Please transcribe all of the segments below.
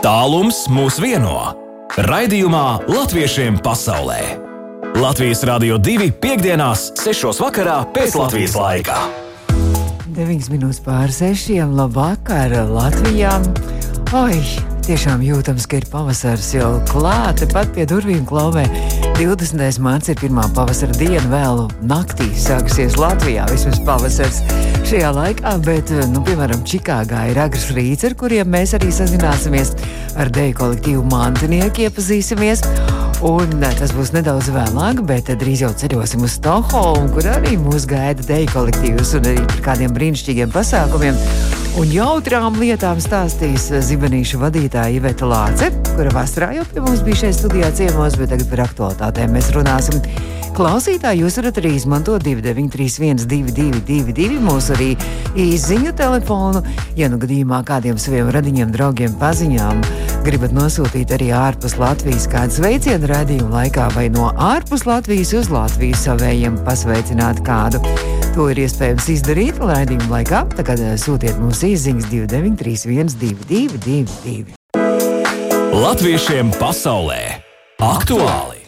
Tālums mūs vieno. Raidījumā Latviešiem pasaulē. Latvijas Rādio 2.5.6. pēc Latvijas laika. 9 minūtes pār 6. Labvakar Latvijā! Oi, tiešām jūtams, ka ir pavasars jau klāte pat pie durvīm klauvē. 20. mārciņa ir pirmā pavasara diena, vēlu naktī sāksies Latvijā. Vismaz pavasars šajā laikā, bet, nu, piemēram, Čikāgā ir agrs rīts, ar kuriem mēs arī sazināsimies ar deju kolektīvu mantinieki, iepazīsimies. Un tas būs nedaudz vēlāk, bet drīz jau ceļosim uz Stokholmu, kur arī mūs gaida deju kolektīvs un arī par kādiem brīnišķīgiem pasākumiem. Un jautrām lietām stāstīs zibenīšu vadītāja Iveta Lāce, kura vasarā jau pie mums bija šeit studijā ciemos, bet tagad par aktualitātēm mēs runāsim. Klausītāji, jūs varat arī izmantot 2931, 222, mūsu arī īsiņu telefonu. Ja nu gadījumā kādiem saviem radiņiem, draugiem, paziņām gribat nosūtīt arī ārpus Latvijas kādu sveicienu radījumu laikā vai no ārpus Latvijas uz Latviju savējiem pasveicināt kādu. To ir iespējams izdarīt raidījuma laikā. Tagad sūtiet mums īsiņas 2931, 222. Latviešiem pasaulē aktuāli!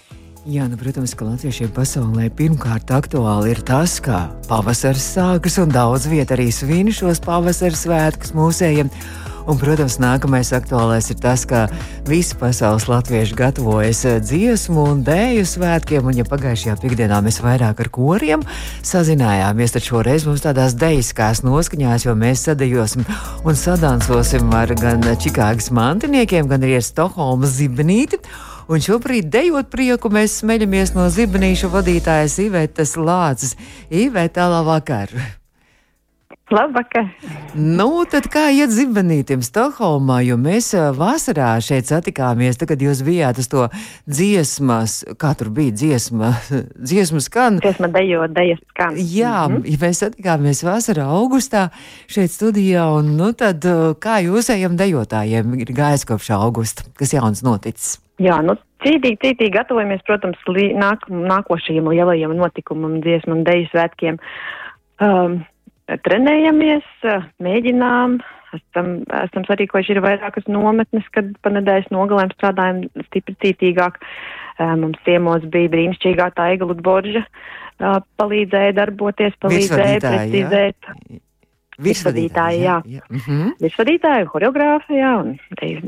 Jā, nu, protams, ka latviešiem pasaulē pirmkārt aktuāli ir tas, ka pavasaris sākas un daudz vietā arī svin šos pavasara svētkus mūsējiem. Un, protams, nākamais aktuālais ir tas, ka visi pasaules latvieši gatavojas eh, dziesmu un dēļu svētkiem. Un, ja pagājušajā piekdienā mēs vairāk ar koriem sazinājāmies, tad šoreiz mums tādās dejiskās noskaņās, jo mēs sadejosim un sadansosim ar gan Čikāgas mantiniekiem, gan arī ar Stokholmas zibenīti. Un šobrīd, dejot prieku, mēs smeļamies no zibenīša vadītājas Ivetas Lācis. Iveta, labvakar! Labvakar! Nu, tad kā iet zibenītam Stokholmā, jo mēs vasarā šeit satikāmies, tad, kad jūs bijāt uz to dziesmas, kā tur bija dziesma, dziesma skan. Dziesma dejo, dejas skan. Jā, mm -hmm. ja mēs satikāmies vasarā augustā šeit studijā, un nu tad kā jūsējiem dejotājiem ir gājis kopš augusta, kas jauns noticis? Jā, nu, cītīgi, cītīgi gatavojamies, protams, lī, nāk, nākošajiem lielajiem notikumam, dziesmu un deju svētkiem. Um, trenējamies, mēģinām. Esam, esam sarīkojuši ir vairākas nometnes, kad pa nedēļas nogalēm strādājam stipri cītīgāk. Mums ciemos bija brīnišķīgā tā Ega Lutborža, palīdzēja darboties, palīdzēja precizēt. Virsvadītāji, jā. jā. jā. Mm -hmm. Virsvadītāji, horeogrāfi, jā, un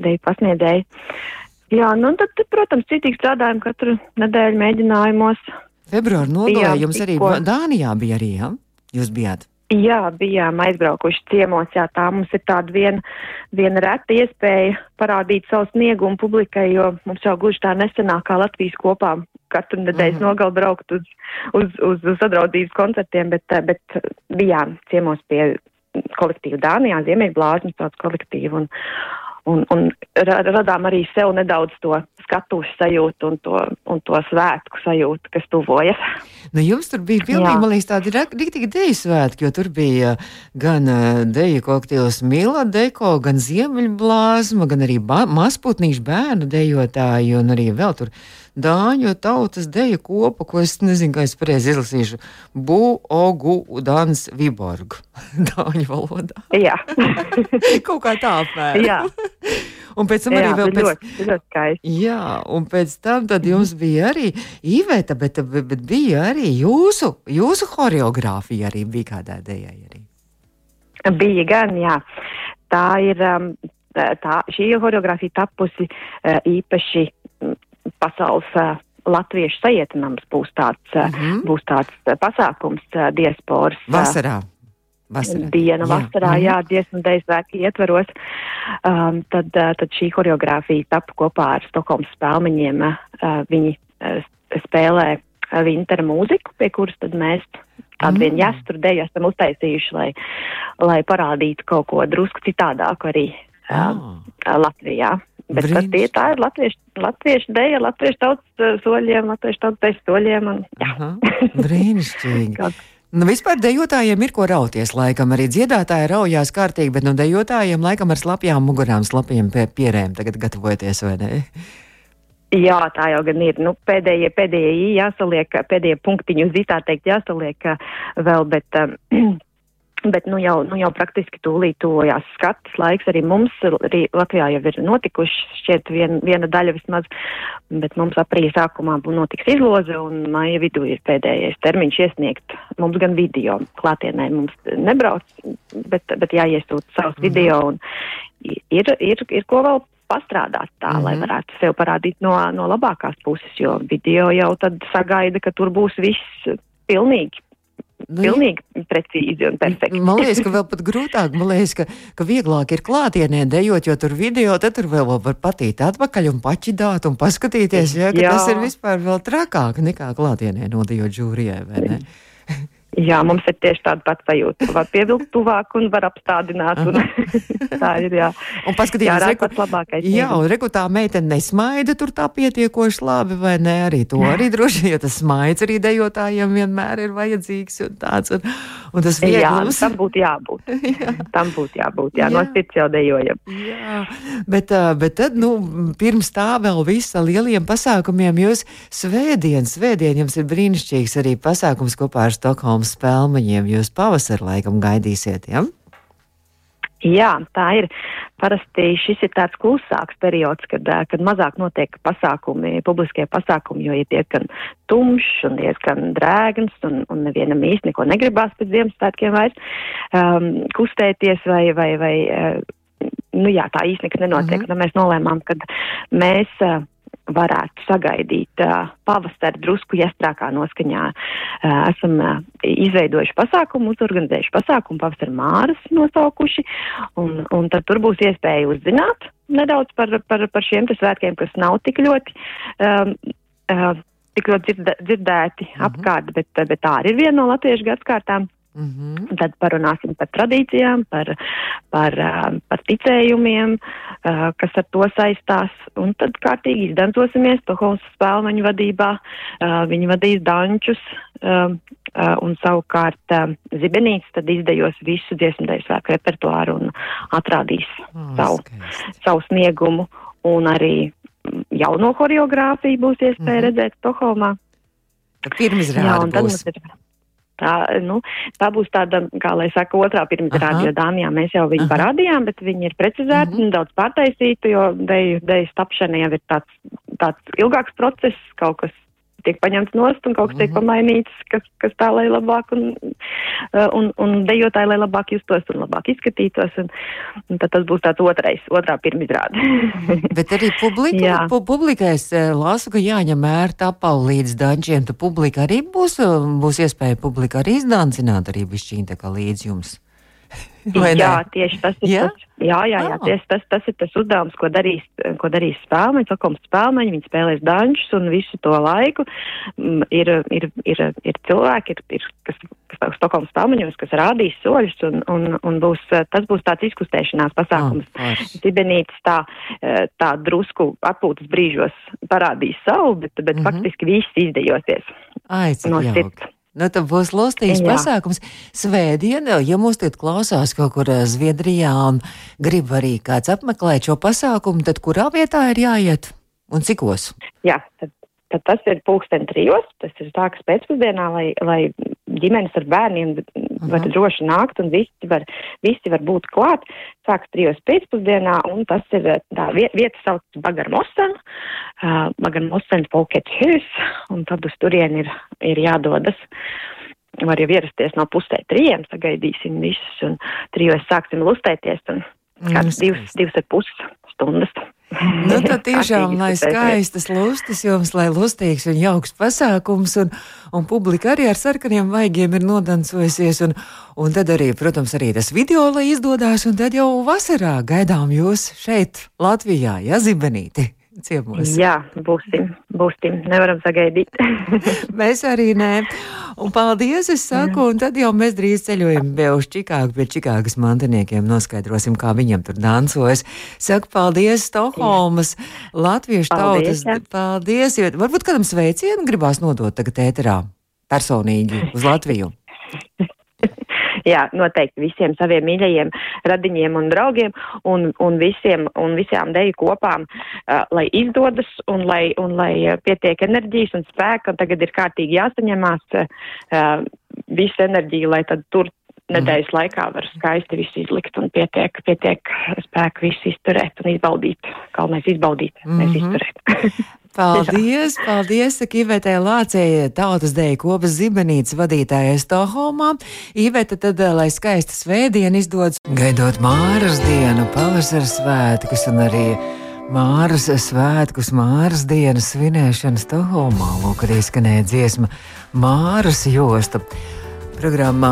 deju pasniedzēji. Jā, nu tad, protams, citīgi strādājam katru nedēļu mēģinājumos. Februāra nogalē jums arī Dānijā bija arī, jā? Jūs bijāt? Jā, bijām aizbraukuši ciemos, jā, tā mums ir tāda viena, viena reta iespēja parādīt savu sniegumu publikai, jo mums jau gluži tā nesenāk kā Latvijas kopā katru nedēļas mm -hmm. nogalu braukt uz, uz, uz, uz sadraudzības koncertiem, bet, bet bijām ciemos pie kolektīvu Dānijā, Ziemeļblāzmas tāds kolektīvu, un, un, un radām arī sev nedaudz to skatuves sajūtu un to, un to svētku sajūtu, kas tuvojas. Nu, jums tur bija pilnīgi, man liekas, tādi rīktīgi deju svētki, jo tur bija gan deju kokteils Mila Deko, gan Ziemeļblāzma, gan arī mazputnīšu bērnu dejotāji un arī vēl tur dāņu tautas deju kopa, ko es nezinu, kā es pareizi izlasīšu. Bu, ogu, dans, viborgu. dāņu valodā. Jā. Kaut kā tā apmēram. Jā. Un pēc tam jā, arī vēl pēc tam, ļoti jā, un pēc tam jums bija arī Iveta, bet, bet, bija arī jūsu, jūsu choreogrāfija arī bija kādā dējai arī. Bija gan, jā. Tā ir, um, tā, šī choreogrāfija tapusi uh, īpaši pasaules uh, latviešu sajietinams būs tāds, mm -hmm. būs tāds pasākums diasporas. Vasarā. Vasarā. dienu vasarā, jā, jā dziesmu dēļ svētki ietveros, um, tad, uh, tad šī horeogrāfija tapu kopā ar Stokholmas spēlmeņiem. Uh, viņi uh, spēlē vintera mūziku, pie kuras tad mēs tādu mm. vienu jāsturu dēļ esam uztaisījuši, lai, lai parādītu kaut ko drusku citādāku arī uh, oh. Latvijā. Bet tie, tā ir latviešu, latviešu dēļa, latviešu tautas soļiem, latviešu tautas soļiem. Un, jā. Brīnišķīgi. Nu, vispār dejotājiem ir ko rauties. Laikam arī dziedātāji raujās kārtīgi, bet nu, dejotājiem laikam ar slapjām mugurām, slapjiem pie pierēm tagad gatavoties, vai ne? Jā, tā jau gan ir. Nu, pēdējie, pēdējie jāsaliek, pēdējie punktiņi uz tā teikt jāsaliek vēl, bet um, Bet nu jau, nu jau praktiski tūlīt tuvojās skatas laiks. Arī mums arī Latvijā jau ir notikuši šķiet vien, viena daļa vismaz, bet mums aprīļa sākumā notiks izloze un māja vidū ir pēdējais termiņš iesniegt mums gan video. Klātienē mums nebrauc, bet, bet jāiesūt savus mm. video un ir, ir, ir ko vēl pastrādāt tā, mm -hmm. lai varētu sev parādīt no, no labākās puses, jo video jau tad sagaida, ka tur būs viss pilnīgi Nu, Pilnīgi precīzi un perfekti. Man liekas, ka vēl pat grūtāk, man liekas, ka, ka vieglāk ir klātienē dejot, jo tur video, tad tur vēl var patīt atpakaļ un paķidāt un paskatīties, ja, ka Jā. tas ir vispār vēl trakāk nekā klātienē nodejot žūrijai, vai ne? Jā, mums ir tieši tāda pati sajūta. Var pievilkt tuvāk un var apstādināt. Un tā ir, jā. Un paskatījās, jā, reku, labākais. Jā, un reku tā meitene nesmaida tur tā pietiekoši labi, vai ne? Arī to arī droši, jo tas smaids arī dejotājiem vienmēr ir vajadzīgs un tāds. Un, un tas vieglums. Jā, tam būtu jābūt. jā. Tam būtu jābūt, jā, jā. no sirds jau dejojam. Jā, bet, bet tad, nu, pirms tā vēl visa lieliem pasākumiem jūs svētdien, svētdien jums ir brīnišķīgs arī pasākums kopā ar Stokholmu uz spēlmeņiem jūs pavasar laikam gaidīsiet, ja? Jā, tā ir. Parasti šis ir tāds klusāks periods, kad, kad mazāk notiek pasākumi, publiskie pasākumi, jo ir diezgan tumšs un diezgan drēgns un, un nevienam īsti neko negribās pēc Ziemassvētkiem vairs um, kustēties vai, vai, vai uh, nu jā, tā īsti nekas nenotiek. Mm -hmm. Tad mēs nolēmām, ka mēs uh, varētu sagaidīt pavasari drusku iestrākā noskaņā. Esam izveidojuši pasākumu, uzorganizējuši pasākumu, pavasari māras nosaukuši, un, un tad tur būs iespēja uzzināt nedaudz par, par, par šiem svētkiem, kas nav tik ļoti. Um, uh, Tik ļoti dzird, dzirdēti mm -hmm. apkārt, bet, bet tā arī ir viena no latviešu gadskārtām. Mm -hmm. Tad parunāsim par tradīcijām, par, par, par ticējumiem, kas ar to saistās. Un tad kārtīgi izdancosimies Tohovas spēlmeņu vadībā. Viņi vadīs dančus un savukārt zibenīts tad izdejos visu dziesmdēļu svēku repertuāru un atrādīs oh, savu, skaisti. savu sniegumu. Un arī jauno horeogrāfiju būs iespēja mm -hmm. redzēt Stokholmā. Pirmizrāde būs. Ir, Tā, nu, tā būs tāda, kā lai saka, otrā pirmizrāde, jo Dānijā mēs jau viņu Aha. parādījām, bet viņi ir precizēti, uh mhm. -huh. nedaudz pārtaisīti, jo deju, deju tapšana jau ir tāds, tāds ilgāks process, kaut kas tiek paņemts nost un kaut kas tiek mhm. pamainīts, kas, kas tā, lai labāk un, un, un dejotāji, lai labāk justos un labāk izskatītos. Un, un tad tas būs tāds otrais, otrā pirmizrāde. Bet arī publika, pu, publikai es eh, lasu, ka jāņem mērta apav līdz dančiem. Tu publika arī būs, būs iespēja publika arī izdancināt arī bišķīn tā kā līdz jums. Jā, tieši tas ir jā? tas. Jā, jā, jā oh. tieši tas, tas ir tas uzdevums, ko darīs, ko darīs spēlmeņi, Stokholmas spēlmeņi. Viņi spēlēs dančus un visu to laiku. Mm, ir, ir, ir, ir cilvēki, ir, ir, kas, kas Stokholmas spēlmeņos, kas rādīs soļus un, un, un būs, tas būs tāds izkustēšanās pasākums. Oh, Zibenītis tā, tā drusku atpūtas brīžos parādīs savu, bet, bet mm -hmm. faktiski viss izdejosies. Ai, no sirds. Nu, tad būs lustīgs Jā. pasākums. Svētdien, ja mūs tagad klausās kaut kur eh, Zviedrijā un grib arī kāds apmeklēt šo pasākumu, tad kurā vietā ir jāiet un cikos? Jā, tad tad tas ir pulksten trijos, tas ir sākas pēcpusdienā, lai, lai ģimenes ar bērniem mhm. var droši nākt un visi var, visi var būt klāt. Sākas trijos pēcpusdienā un tas ir tā vieta sauc Bagarmosen, uh, Bagarmosen Folket Hus, un tad uz turien ir, ir jādodas. Var jau ierasties no pusē trījiem, sagaidīsim visus un trijos sāksim lustēties un kāds divas, divas ar pus stundas. Nu, tad tiešām, lai skaistas lustas jums, lai lustīgs un jauks pasākums, un, un publika arī ar sarkaniem vaigiem ir nodancojusies, un, un tad arī, protams, arī tas video, lai izdodās, un tad jau vasarā gaidām jūs šeit, Latvijā, ja zibenīti ciemos. Jā, būsim, būsim, nevaram sagaidīt. mēs arī nē. Un paldies, es saku, un tad jau mēs drīz ceļojam vēl uz Čikāgu, pie Čikāgas mantiniekiem, noskaidrosim, kā viņam tur dancojas. Saku paldies, Stokholmas, latviešu paldies, tautas, jā. paldies, jo varbūt kādam sveicienu gribās nodot tagad ēterā personīgi uz Latviju. jā, noteikti visiem saviem mīļajiem radiņiem un draugiem un, un, visiem, un visām deju kopām, uh, lai izdodas un lai, un lai pietiek enerģijas un spēka. Un tagad ir kārtīgi jāsaņemās uh, visu enerģiju, lai tad tur nedēļas laikā var skaisti visu izlikt un pietiek, pietiek spēku visu izturēt un izbaudīt. Galvenais izbaudīt, mm -hmm. nevis izturēt. Paldies, paldies, saka Ivetē Lācēja, tautas deja kopas zibenītes vadītājai Stokholmā. Iveta tad, eh, lai skaista svētdiena izdodas, gaidot Māras dienu, pavasara svētkus un arī Māras svētkus, Māras dienas svinēšanu Stokholmā. Lūk, arī skanēja dziesma Māras josta programmā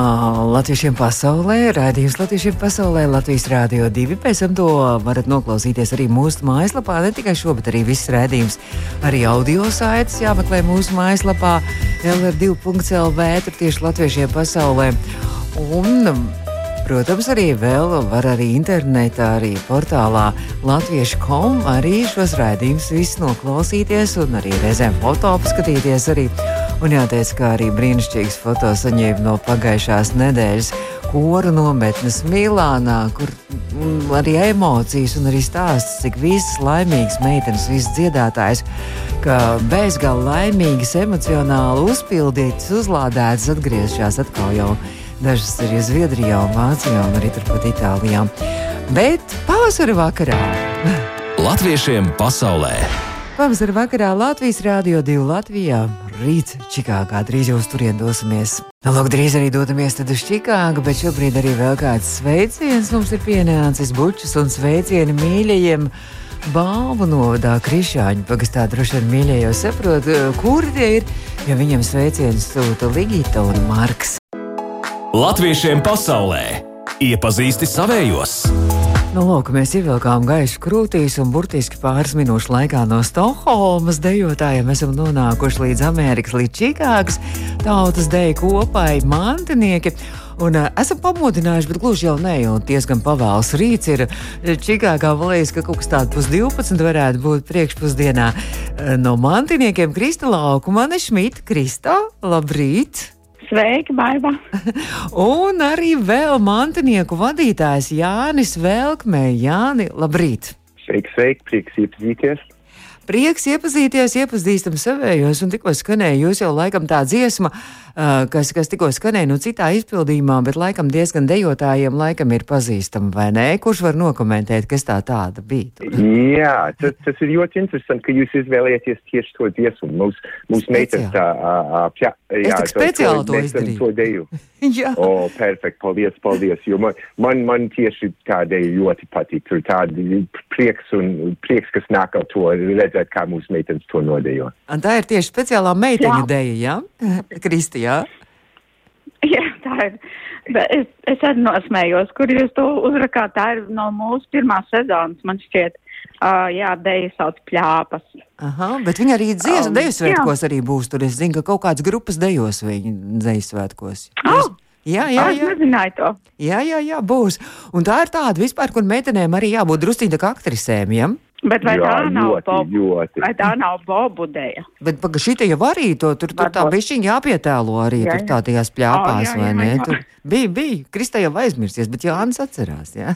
Latviešiem pasaulē, raidījums Latviešiem pasaulē, Latvijas Rādio 2. Pēc tam to varat noklausīties arī mūsu mājaslapā, ne tikai šo, bet arī viss raidījums. Arī audio saites jāmeklē mūsu mājaslapā LR2.CLV, tur tieši Latviešiem pasaulē. Un, Protams, arī vēl var arī internetā, arī portālā latviešu.com arī šos raidījumus visus noklausīties un arī reizēm foto apskatīties. Arī Un jāteic, ka arī brīnišķīgs foto saņēma no pagājušās nedēļas koru nometnes Milānā, kur arī emocijas un arī stāsts, cik visas laimīgas meitenes, visas dziedātājas, ka bezgalīgi laimīgas, emocionāli uzpildītas, uzlādētas, atgriežas atkal jau. Dažas ir Zviedrijā, Vācijā un arī turpat Itālijā. Bet pavasara vakarā Latviešiem pasaulē! Pavasara vakarā Latvijas Rādio 2 Latvijā. Rīt Čikāgā drīz jau uz turien dosimies. Nu, lūk, drīz arī dodamies uz Čikāgu, bet šobrīd arī vēl kāds sveiciens mums ir pienācis bučus un sveicieni mīļajiem. Balvu novadā Krišāņu pagastā droši vien mīļie jau saprot, kur tie ir, jo viņam sveicienus sūta Ligita un Marks. Latviešiem pasaulē iepazīsti savējos! Nu, lūk, mēs ievilkām gaišu krūtīs un burtiski pāris minūšu laikā no Stokholmas dejotājiem esam nonākuši līdz Amerikas, līdz Čikāgas tautas deju kopai mantinieki. Un uh, esam pamodinājuši, bet gluži jau ne, jo diezgan pavēls rīts ir. Čikāgā valīs, ka kaut kas tāds pus 12 varētu būt priekšpusdienā. Uh, no mantiniekiem Krista Laukuma, Šmita, Krista, labrīt! Sveiki, Baiba! Un arī vēl mantinieku vadītājs Jānis Velkmē. Jāni, labrīt! Sveiki, sveiki, prieks iepazīties! Prieks iepazīties, iepazīstam savējos, un tikko skanēja jūs jau laikam tā dziesma, kas, kas tikko skanēja no citā izpildījumā, bet laikam diezgan dejotājiem laikam ir pazīstama, vai nē? Kurš var nokomentēt, kas tā tāda bija? Jā, tas, tas ir ļoti interesanti, ka jūs izvēlēties tieši to dziesmu. Mums, mums meitenes tā, uh, jā, jā, es speciāli to, to izdarīju. To deju. jā. O, oh, perfekt, paldies, paldies, jo man, man, man tieši tā deja ļoti patīk. Tur tādi prieks un prieks, kas nāk ar to redzēt, kā mūsu meitenes to nodejo. Un tā ir tieši speciālā meiteņu deja, jā? Kristi, jā? Jā, tā ir. Bet es, es arī nosmējos, kur jūs to uzrakāt. Tā ir no mūsu pirmās sezonas, man šķiet. Uh, jā, deja sauc pļāpas. Aha, bet viņi arī dzies, um, deju svētkos jā. arī būs. Tur es zinu, ka kaut kādas grupas dejos viņu deju svētkos. Oh! Jā, jā, jā. Es nezināju to. Jā, jā, jā, būs. Un tā ir tāda vispār, kur meitenēm arī jābūt drusciņā kā aktrisēm. Ja? Bet vai Jā, tā nav ļoti, bobu? ļoti. Vai tā nav bobu dēļa? Bet paga, šitie jau arī to, tur, tur tā bišķiņa jāpietēlo arī Jā, tur jā. tā tajās pļāpās, O, jā, vai jā, ne? jā. Tur bija, bija. Kristā jau aizmirsies, bet Jānis atcerās, jā.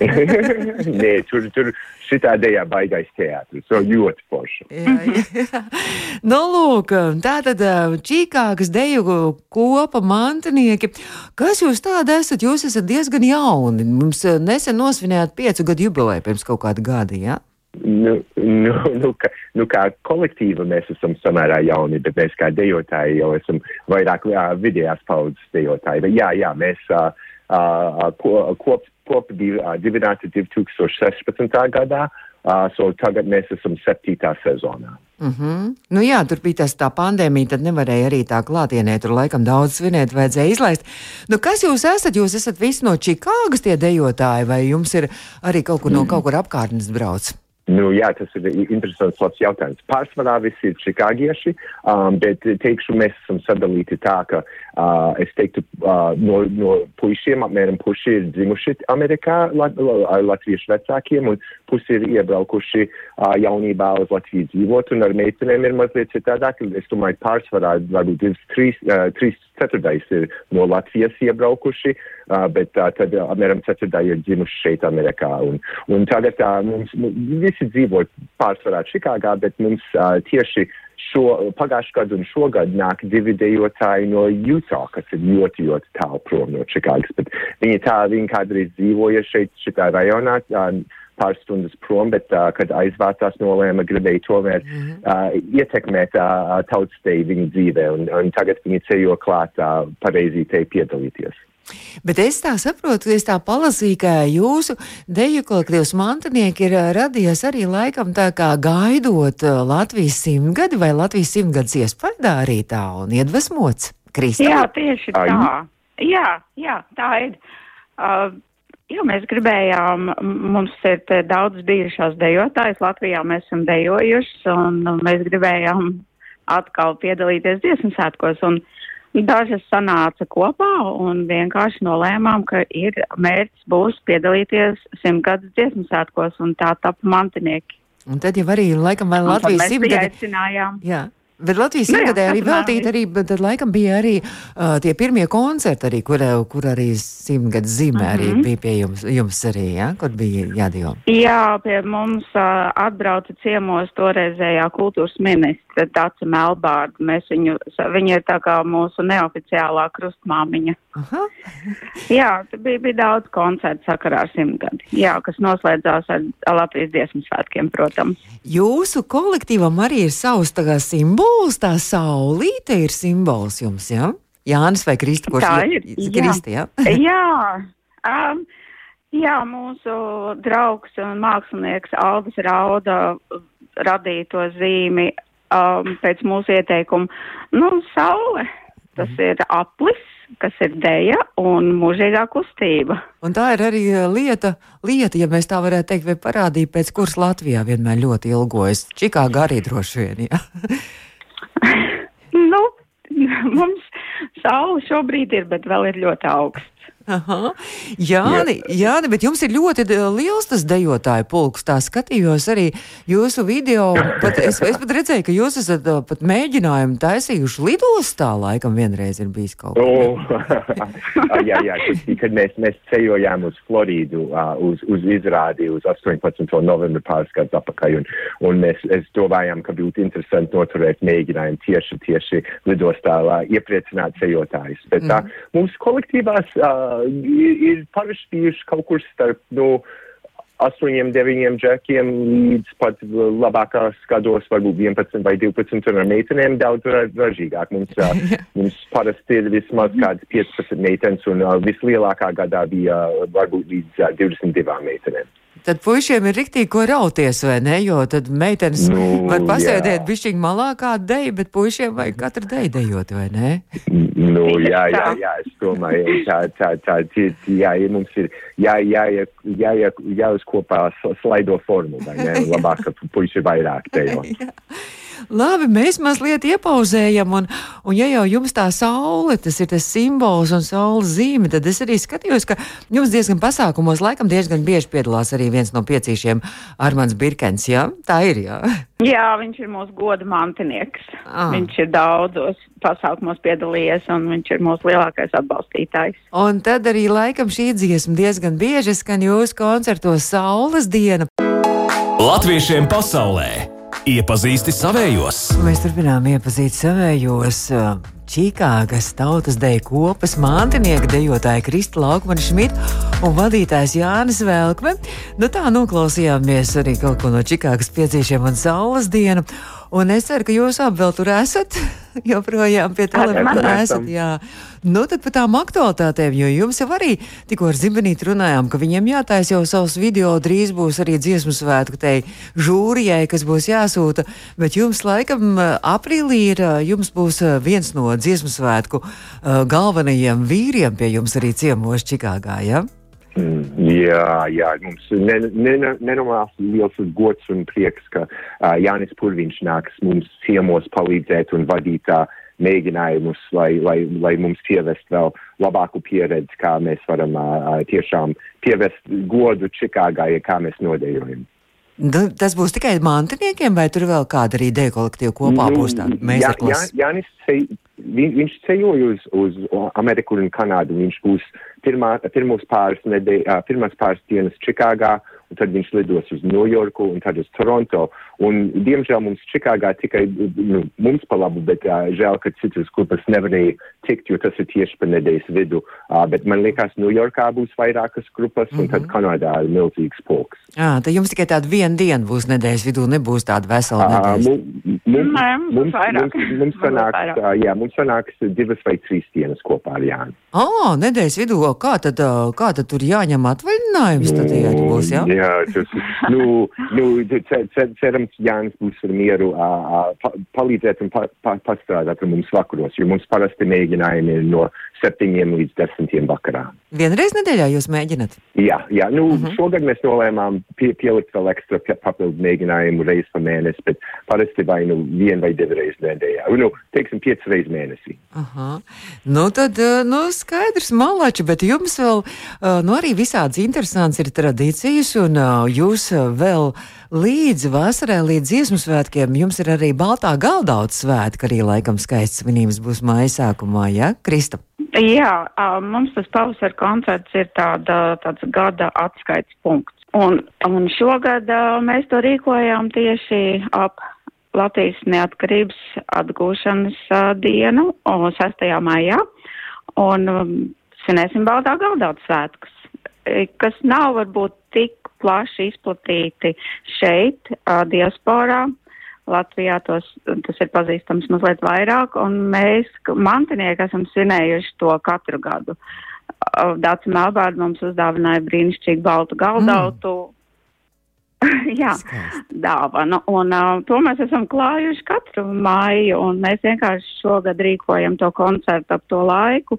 Nē, tur, tur šitā dejā baigais teātris, so ļoti forši. Jā, jā. nu, lūk, tā tad Čīkāgas deju kopa mantinieki. Kas jūs tādi esat? Jūs esat diezgan jauni. Mums nesen nosvinējāt piecu gadu jubileju pirms kaut kāda gada, jā? Nu, nu, nu, kā, nu, kā kolektīva mēs esam samērā jauni, bet mēs kā dejotāji jau esam vairāk uh, vidējās paudzes dejotāji. Bet, jā, jā, mēs uh, uh, ko, kop, kop div, uh, dibināti 2016. gadā, uh, so tagad mēs esam septītā sezonā. Uh -huh. nu, jā, tur bija tas tā pandēmija, tad nevarēja arī tā klātienē, tur laikam daudz svinēt, vajadzēja izlaist. Nu, kas jūs esat? Jūs esat visi no Čikāgas tie dejotāji, vai jums ir arī kaut kur no kaut kur apkārtnes brauc? Nu, jā, tas ir interesants labs jautājums. Pārsvarā visi ir čikāgieši, um, bet teikšu, mēs esam sadalīti tā, ka uh, es teiktu, uh, no, no puišiem apmēram puši ir dzimuši Amerikā lat, ar latviešu vecākiem, un pusi ir iebraukuši uh, jaunībā uz Latviju dzīvot, un ar meitenēm ir mazliet citādāk. Es domāju, pārsvarā varbūt divas, trīs, uh, trīs ceturtais ir no Latvijas iebraukuši, uh, bet uh, tad uh, apmēram ceturtā ir dzimuši šeit Amerikā. Un, un tagad uh, mums visi dzīvo pārsvarā Čikāgā, bet mums uh, tieši šo pagājušā gadu un šogad nāk divi dejotāji no Utah, kas ir ļoti, ļoti tālu prom no Čikāgas, bet viņi tā, viņi kādreiz dzīvoja šeit, šitā rajonā. Tā, pāris stundas prom, bet, uh, kad aizvācās nolēma, gribēja tomēr mm -hmm. uh, ietekmēt uh, tautstēju viņu dzīvē, un, un tagad viņi ceļo klāt uh, pareizi te piedalīties. Bet es tā saprotu, es tā palasīju, ka jūsu deju kolektīvs mantinieki ir radies arī laikam tā kā gaidot Latvijas simtgadi vai Latvijas simtgads iespējā arī tā un iedvesmots. Kristā? Jā, tieši tā. Jā, jā, tā ir. Uh, jo mēs gribējām, mums ir daudz bijušās dejotājas, Latvijā mēs esam dejojuši, un mēs gribējām atkal piedalīties dziesmu svētkos. Un, uh, Dažas sanāca kopā un vienkārši nolēmām, ka ir mērķis būs piedalīties simtgadus dziesmu svētkos un tā tapa mantinieki. Un tad jau arī laikam vēl Latvijas simtgadi. Jā. Bet Latvijas nu simtgadē arī veltīt, arī, bet tad laikam bija arī uh, tie pirmie koncerti, arī, kur, kur arī simtgads zīmē mm -hmm. arī mhm. bija pie jums, jums arī, ja, kur bija jādīvo. Jā, pie mums uh, atbrauca ciemos toreizējā kultūras ministra Daca Melbārda. Mēs viņu, viņa ir tā kā mūsu neoficiālā krustmāmiņa. Aha. Jā, bija, bija daudz koncertu sakarā ar simtgadi, jā, kas noslēdzās ar, Latvijas dziesmu svētkiem, protams. Jūsu kolektīvam arī ir savs tagad simbols simbols, tā saulīte ir simbols jums, jā? Ja? Jānis vai Kristi, kurš tā ir? Kristi, jā. jā, um, jā, mūsu draugs un mākslinieks Aldis Rauda radīja to zīmi um, pēc mūsu ieteikuma. Nu, saule, tas mm. ir aplis, kas ir deja un mūžīgā kustība. Un tā ir arī lieta, lieta, ja mēs tā varētu teikt, vai parādīja, pēc kuras Latvijā vienmēr ļoti ilgojas. Čikāga arī droši vien, jā. nu, mums saule šobrīd ir, bet vēl ir ļoti augsts. Aha. Jāni, Jāni, bet jums ir ļoti liels tas dejotāju pulks. Tā skatījos arī jūsu video. Pat, es, es pat redzēju, ka jūs esat pat mēģinājumu taisījuši lidostā. Laikam vienreiz ir bijis kaut kas tāds. jā, jā, kad mēs, mēs ceļojām uz Floridu, uh, uz, uz izrādi uz 18. novembra pāris gadus atpakaļ. Un, un mēs domājām, ka būtu interesanti noturēt mēģinājumu tieši, tieši lidostā, lai iepriecinātu ceļotājus. Bet mm. uh, mums kolektīvās. Uh, ir, bijuši kaut kur starp nu, astoņiem, deviņiem džekiem līdz pat labākās gados, varbūt 11 vai 12, un ar meitenēm daudz ražīgāk. Mums, mums parasti ir vismaz kāds 15 meitenes, un vislielākā gadā bija varbūt līdz 22 meitenēm. Tad puišiem ir riktīgi ko rauties, vai ne? Jo tad meitenes nu, var pasēdēt bišķiņu malā kādu deju, bet puišiem vajag katru deju dejot, vai ne? Nu, jā, jā, jā, es domāju, tā, tā, tā, tā, jā, ja mums ir jā, jā, jā, jā, jā, jāuz kopā slaido formu, vai ne? Labāk, ka puiši vairāk dejo. Labi, mēs mazliet iepauzējam, un, un ja jau jums tā saule, tas ir tas simbols un saules zīme, tad es arī skatījos, ka jums diezgan pasākumos laikam diezgan bieži piedalās arī viens no piecīšiem Armāns Birkens, jā? Tā ir, jā? Jā, viņš ir mūsu goda mantinieks. Ah. Viņš ir daudzos pasākumos piedalījies, un viņš ir mūsu lielākais atbalstītājs. Un tad arī laikam šī dziesma diezgan bieži skan jūsu koncertos Saules diena. Latviešiem pasaulē! Iepazīsti savējos! Mēs turpinām iepazīt savējos. Čikāgas tautas deju kopas mantinieka dejotāja Krista Laukmana Šmita un vadītājs Jānis Velkme. Nu tā noklausījāmies arī kaut ko no Čikāgas piecīšiem un saules dienu. Un es ceru, ka jūs abi vēl tur esat. Joprojām pie telefona esat. Jā. Nu, tad par tām aktualitātēm, jo jums jau arī tikko ar Zibinīti runājām, ka viņiem jātaisa jau savus video, drīz būs arī dziesmu svētku tei žūrijai, kas būs jāsūta. Bet jums laikam aprīlī ir, jums būs viens no dziesmu svētku galvenajiem vīriem pie jums arī ciemos Čikāgā, ja? Mm, jā, jā, mums nenormāls liels gods un prieks, ka uh, Jānis Purviņš nāks mums ciemos palīdzēt un vadīt uh, mēģinājumus, lai, lai, lai mums pievest vēl labāku pieredzi, kā mēs varam uh, tiešām pievest godu Čikāgai, kā mēs nodējojam. Nu, tas būs tikai mantiniekiem, vai tur vēl kāda arī ideja kolektīva kopā nu, būs tāda meistarklasa? Jā, Jānis, viņ, viņš ceļoja uz, uz Ameriku un Kanādu. Viņš būs pirmā, pirmos pāris nedēļ, pirmās pāris dienas Čikāgā un tad viņš lidos uz Ņujorku un tad uz Toronto. Un, diemžēl mums Čikāgā tikai nu, mums pa labu, bet uh, žēl, ka citas grupas nevarēja tikt, jo tas ir tieši pa nedēļas vidu. Uh, bet man liekas, Ņujorkā būs vairākas grupas, un mm -hmm. tad Kanādā ir milzīgs pulks. Jā, tad jums tikai tāda viena diena būs nedēļas vidū, nebūs tāda vesela nedēļa. Uh, mums, mums, mums, mums, mums, sanāks, uh, jā, mums sanāks divas vai trīs dienas kopā ar Jāni. Oh, nedēļas vidū, kā tad, kā tad tur jāņem atvaļinājums? Tad, ja būs, jā, jā tas, nu, nu, cer, cer, cerams, Jānis būs ar mieru uh, pa, palīdzēt un pa, pa, pastrādāt ar mums vakaros, jo mums parasti mēģinājumi ir no septiņiem līdz desmitiem vakarā. Vienreiz nedēļā jūs mēģināt? Jā, jā. Nu, uh -huh. šogad mēs nolēmām pie, pielikt vēl ekstra papildu mēģinājumu reizi pa mēnesi, bet parasti vai nu vien vai divi reizes nedēļā. Nu, teiksim, piecas reizes mēnesī. Aha. Nu, tad, nu, skaidrs, malači, bet jums vēl, nu, arī visādas interesants ir tradīcijas, un jūs vēl līdz vasarai, līdz dziesmu svētkiem, jums ir arī Baltā galdauts svētki, arī laikam skaists svinības būs māja sākumā, ja, Krista? Jā, mums tas pavasara koncerts ir tāda, tāds gada atskaits punkts. Un, un šogad mēs to rīkojām tieši ap Latvijas neatkarības atgūšanas dienu, 6. maijā, un svinēsim Baltā galdauts svētkus, kas nav varbūt tik plaši izplatīti šeit, diasporā. Latvijā tos, tas ir pazīstams mazliet vairāk, un mēs, mantinieki, esam svinējuši to katru gadu. Dācis Melbārds mums uzdāvināja brīnišķīgu baltu galdautu. Mm. Jā, dāvanu. Un uh, to mēs esam klājuši katru māju, un mēs vienkārši šogad rīkojam to koncertu ap to laiku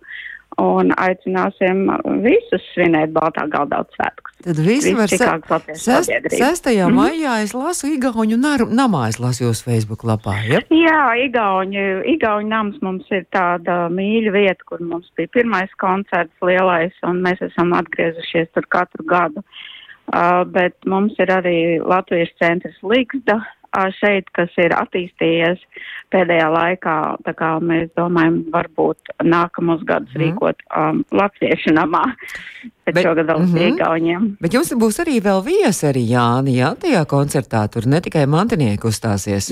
un aicināsim visus svinēt Baltā galdauts svētkus. Tad visi var sekot. 6. Mm. maijā es lasu Igauņu namā, es lasu jūsu Facebook lapā, ja? Jā, Igauņu, Igauņu nams mums ir tāda mīļa vieta, kur mums bija pirmais koncerts lielais, un mēs esam atgriezušies tur katru gadu. Uh, bet mums ir arī Latvijas centrs Līgsda, šeit, kas ir attīstījies pēdējā laikā. Tā kā mēs domājam, varbūt nākamos gadus mm. rīkot um, Latviešu namā. Bet šogad vēl mm -hmm. Igauniem. Bet jums būs arī vēl viesi arī Jāni, jā, tajā koncertā. Tur ne tikai mantinieki uzstāsies.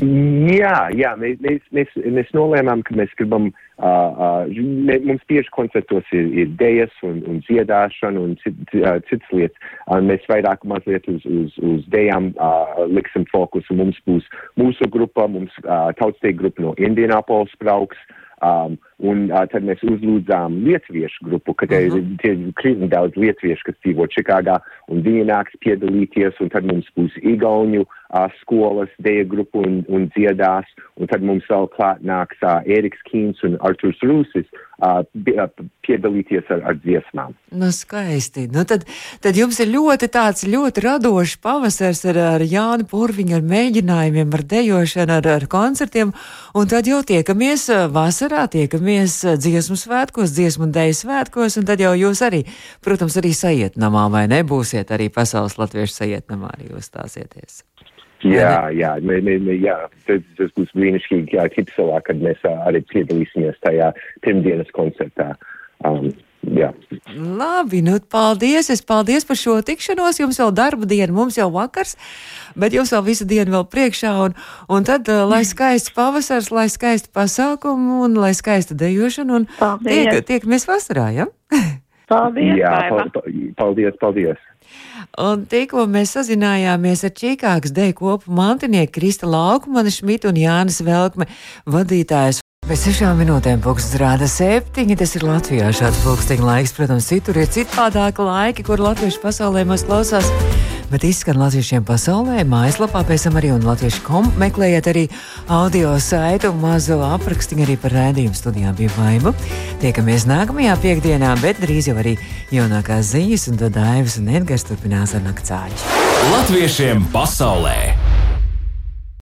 Jā, jā, mēs, mēs, mēs, mēs nolēmām, ka mēs gribam Uh, uh, mums tieši koncertos ir, ir dējas un, un dziedāšana un cit, uh, citas lietas. Uh, mēs vairāk mazliet uz, uz, uz dējām uh, liksim fokusu. Mums būs mūsu grupa, mums uh, tautsteig grupa no Indianapolis brauks. Um, un uh, tad mēs uzlūdzām lietuviešu grupu, kad uh -huh. ir krietni daudz lietuviešu, kas dzīvo Čikāgā, un viņi nāks piedalīties, un tad mums būs igauņu uh, skolas, dēja grupu un, un dziedās, un tad mums vēl klāt nāks uh, Ēriks Kīns un Arturs Rūsis uh, piedalīties ar, ar dziesmām. Nu, skaisti. Nu, tad, tad jums ir ļoti tāds ļoti radošs pavasars ar, ar Jānu Purviņu, ar mēģinājumiem, ar dejošanu, ar, ar koncertiem, un tad jau tiekamies vasarā, tiekamies tiekamies eh, dziesmu svētkos, dziesmu dēļu svētkos, un tad jau jūs arī, protams, arī sajietnamā vai nebūsiet arī pasaules latviešu sajietnamā arī uzstāsieties. Jā, jā, mē, mē, mē, jā. Tas, tas būs brīnišķīgi, Kipselā, kad mēs arī piedalīsimies tajā pirmdienas koncertā. Um, Jā. Labi, nu paldies. Es paldies par šo tikšanos. Jums vēl darba diena, mums jau vakars, bet jums vēl visa diena vēl priekšā. Un, un tad, lai skaists pavasars, lai skaisti pasākumi un lai skaista dejošana. Un tiek, tiekamies vasarā, ja? Paldies! Jā, paldies, paldies! Un tikko mēs sazinājāmies ar Čikāgas deju kopu mantinieku Krista Laukmanu, Šmitu un Jānis Velkme vadītājs. Pēc sešām minūtēm pulkstenis rāda septiņi. Tas ir Latvijā šāds pulksteņa laiks. Protams, citur ir citādāki laiki, kur latviešu pasaulē mūs klausās. Bet izskan latviešiem pasaulē, mājaslapā pēc tam arī un latviešu kom meklējiet arī audio saitu un mazo aprakstiņu arī par rēdījumu studijā bija vaibu. Tiekamies nākamajā piekdienā, bet drīz jau arī jaunākās ziņas un tad Aivas un Edgars turpinās ar naktsāļu. Latviešiem pasaulē!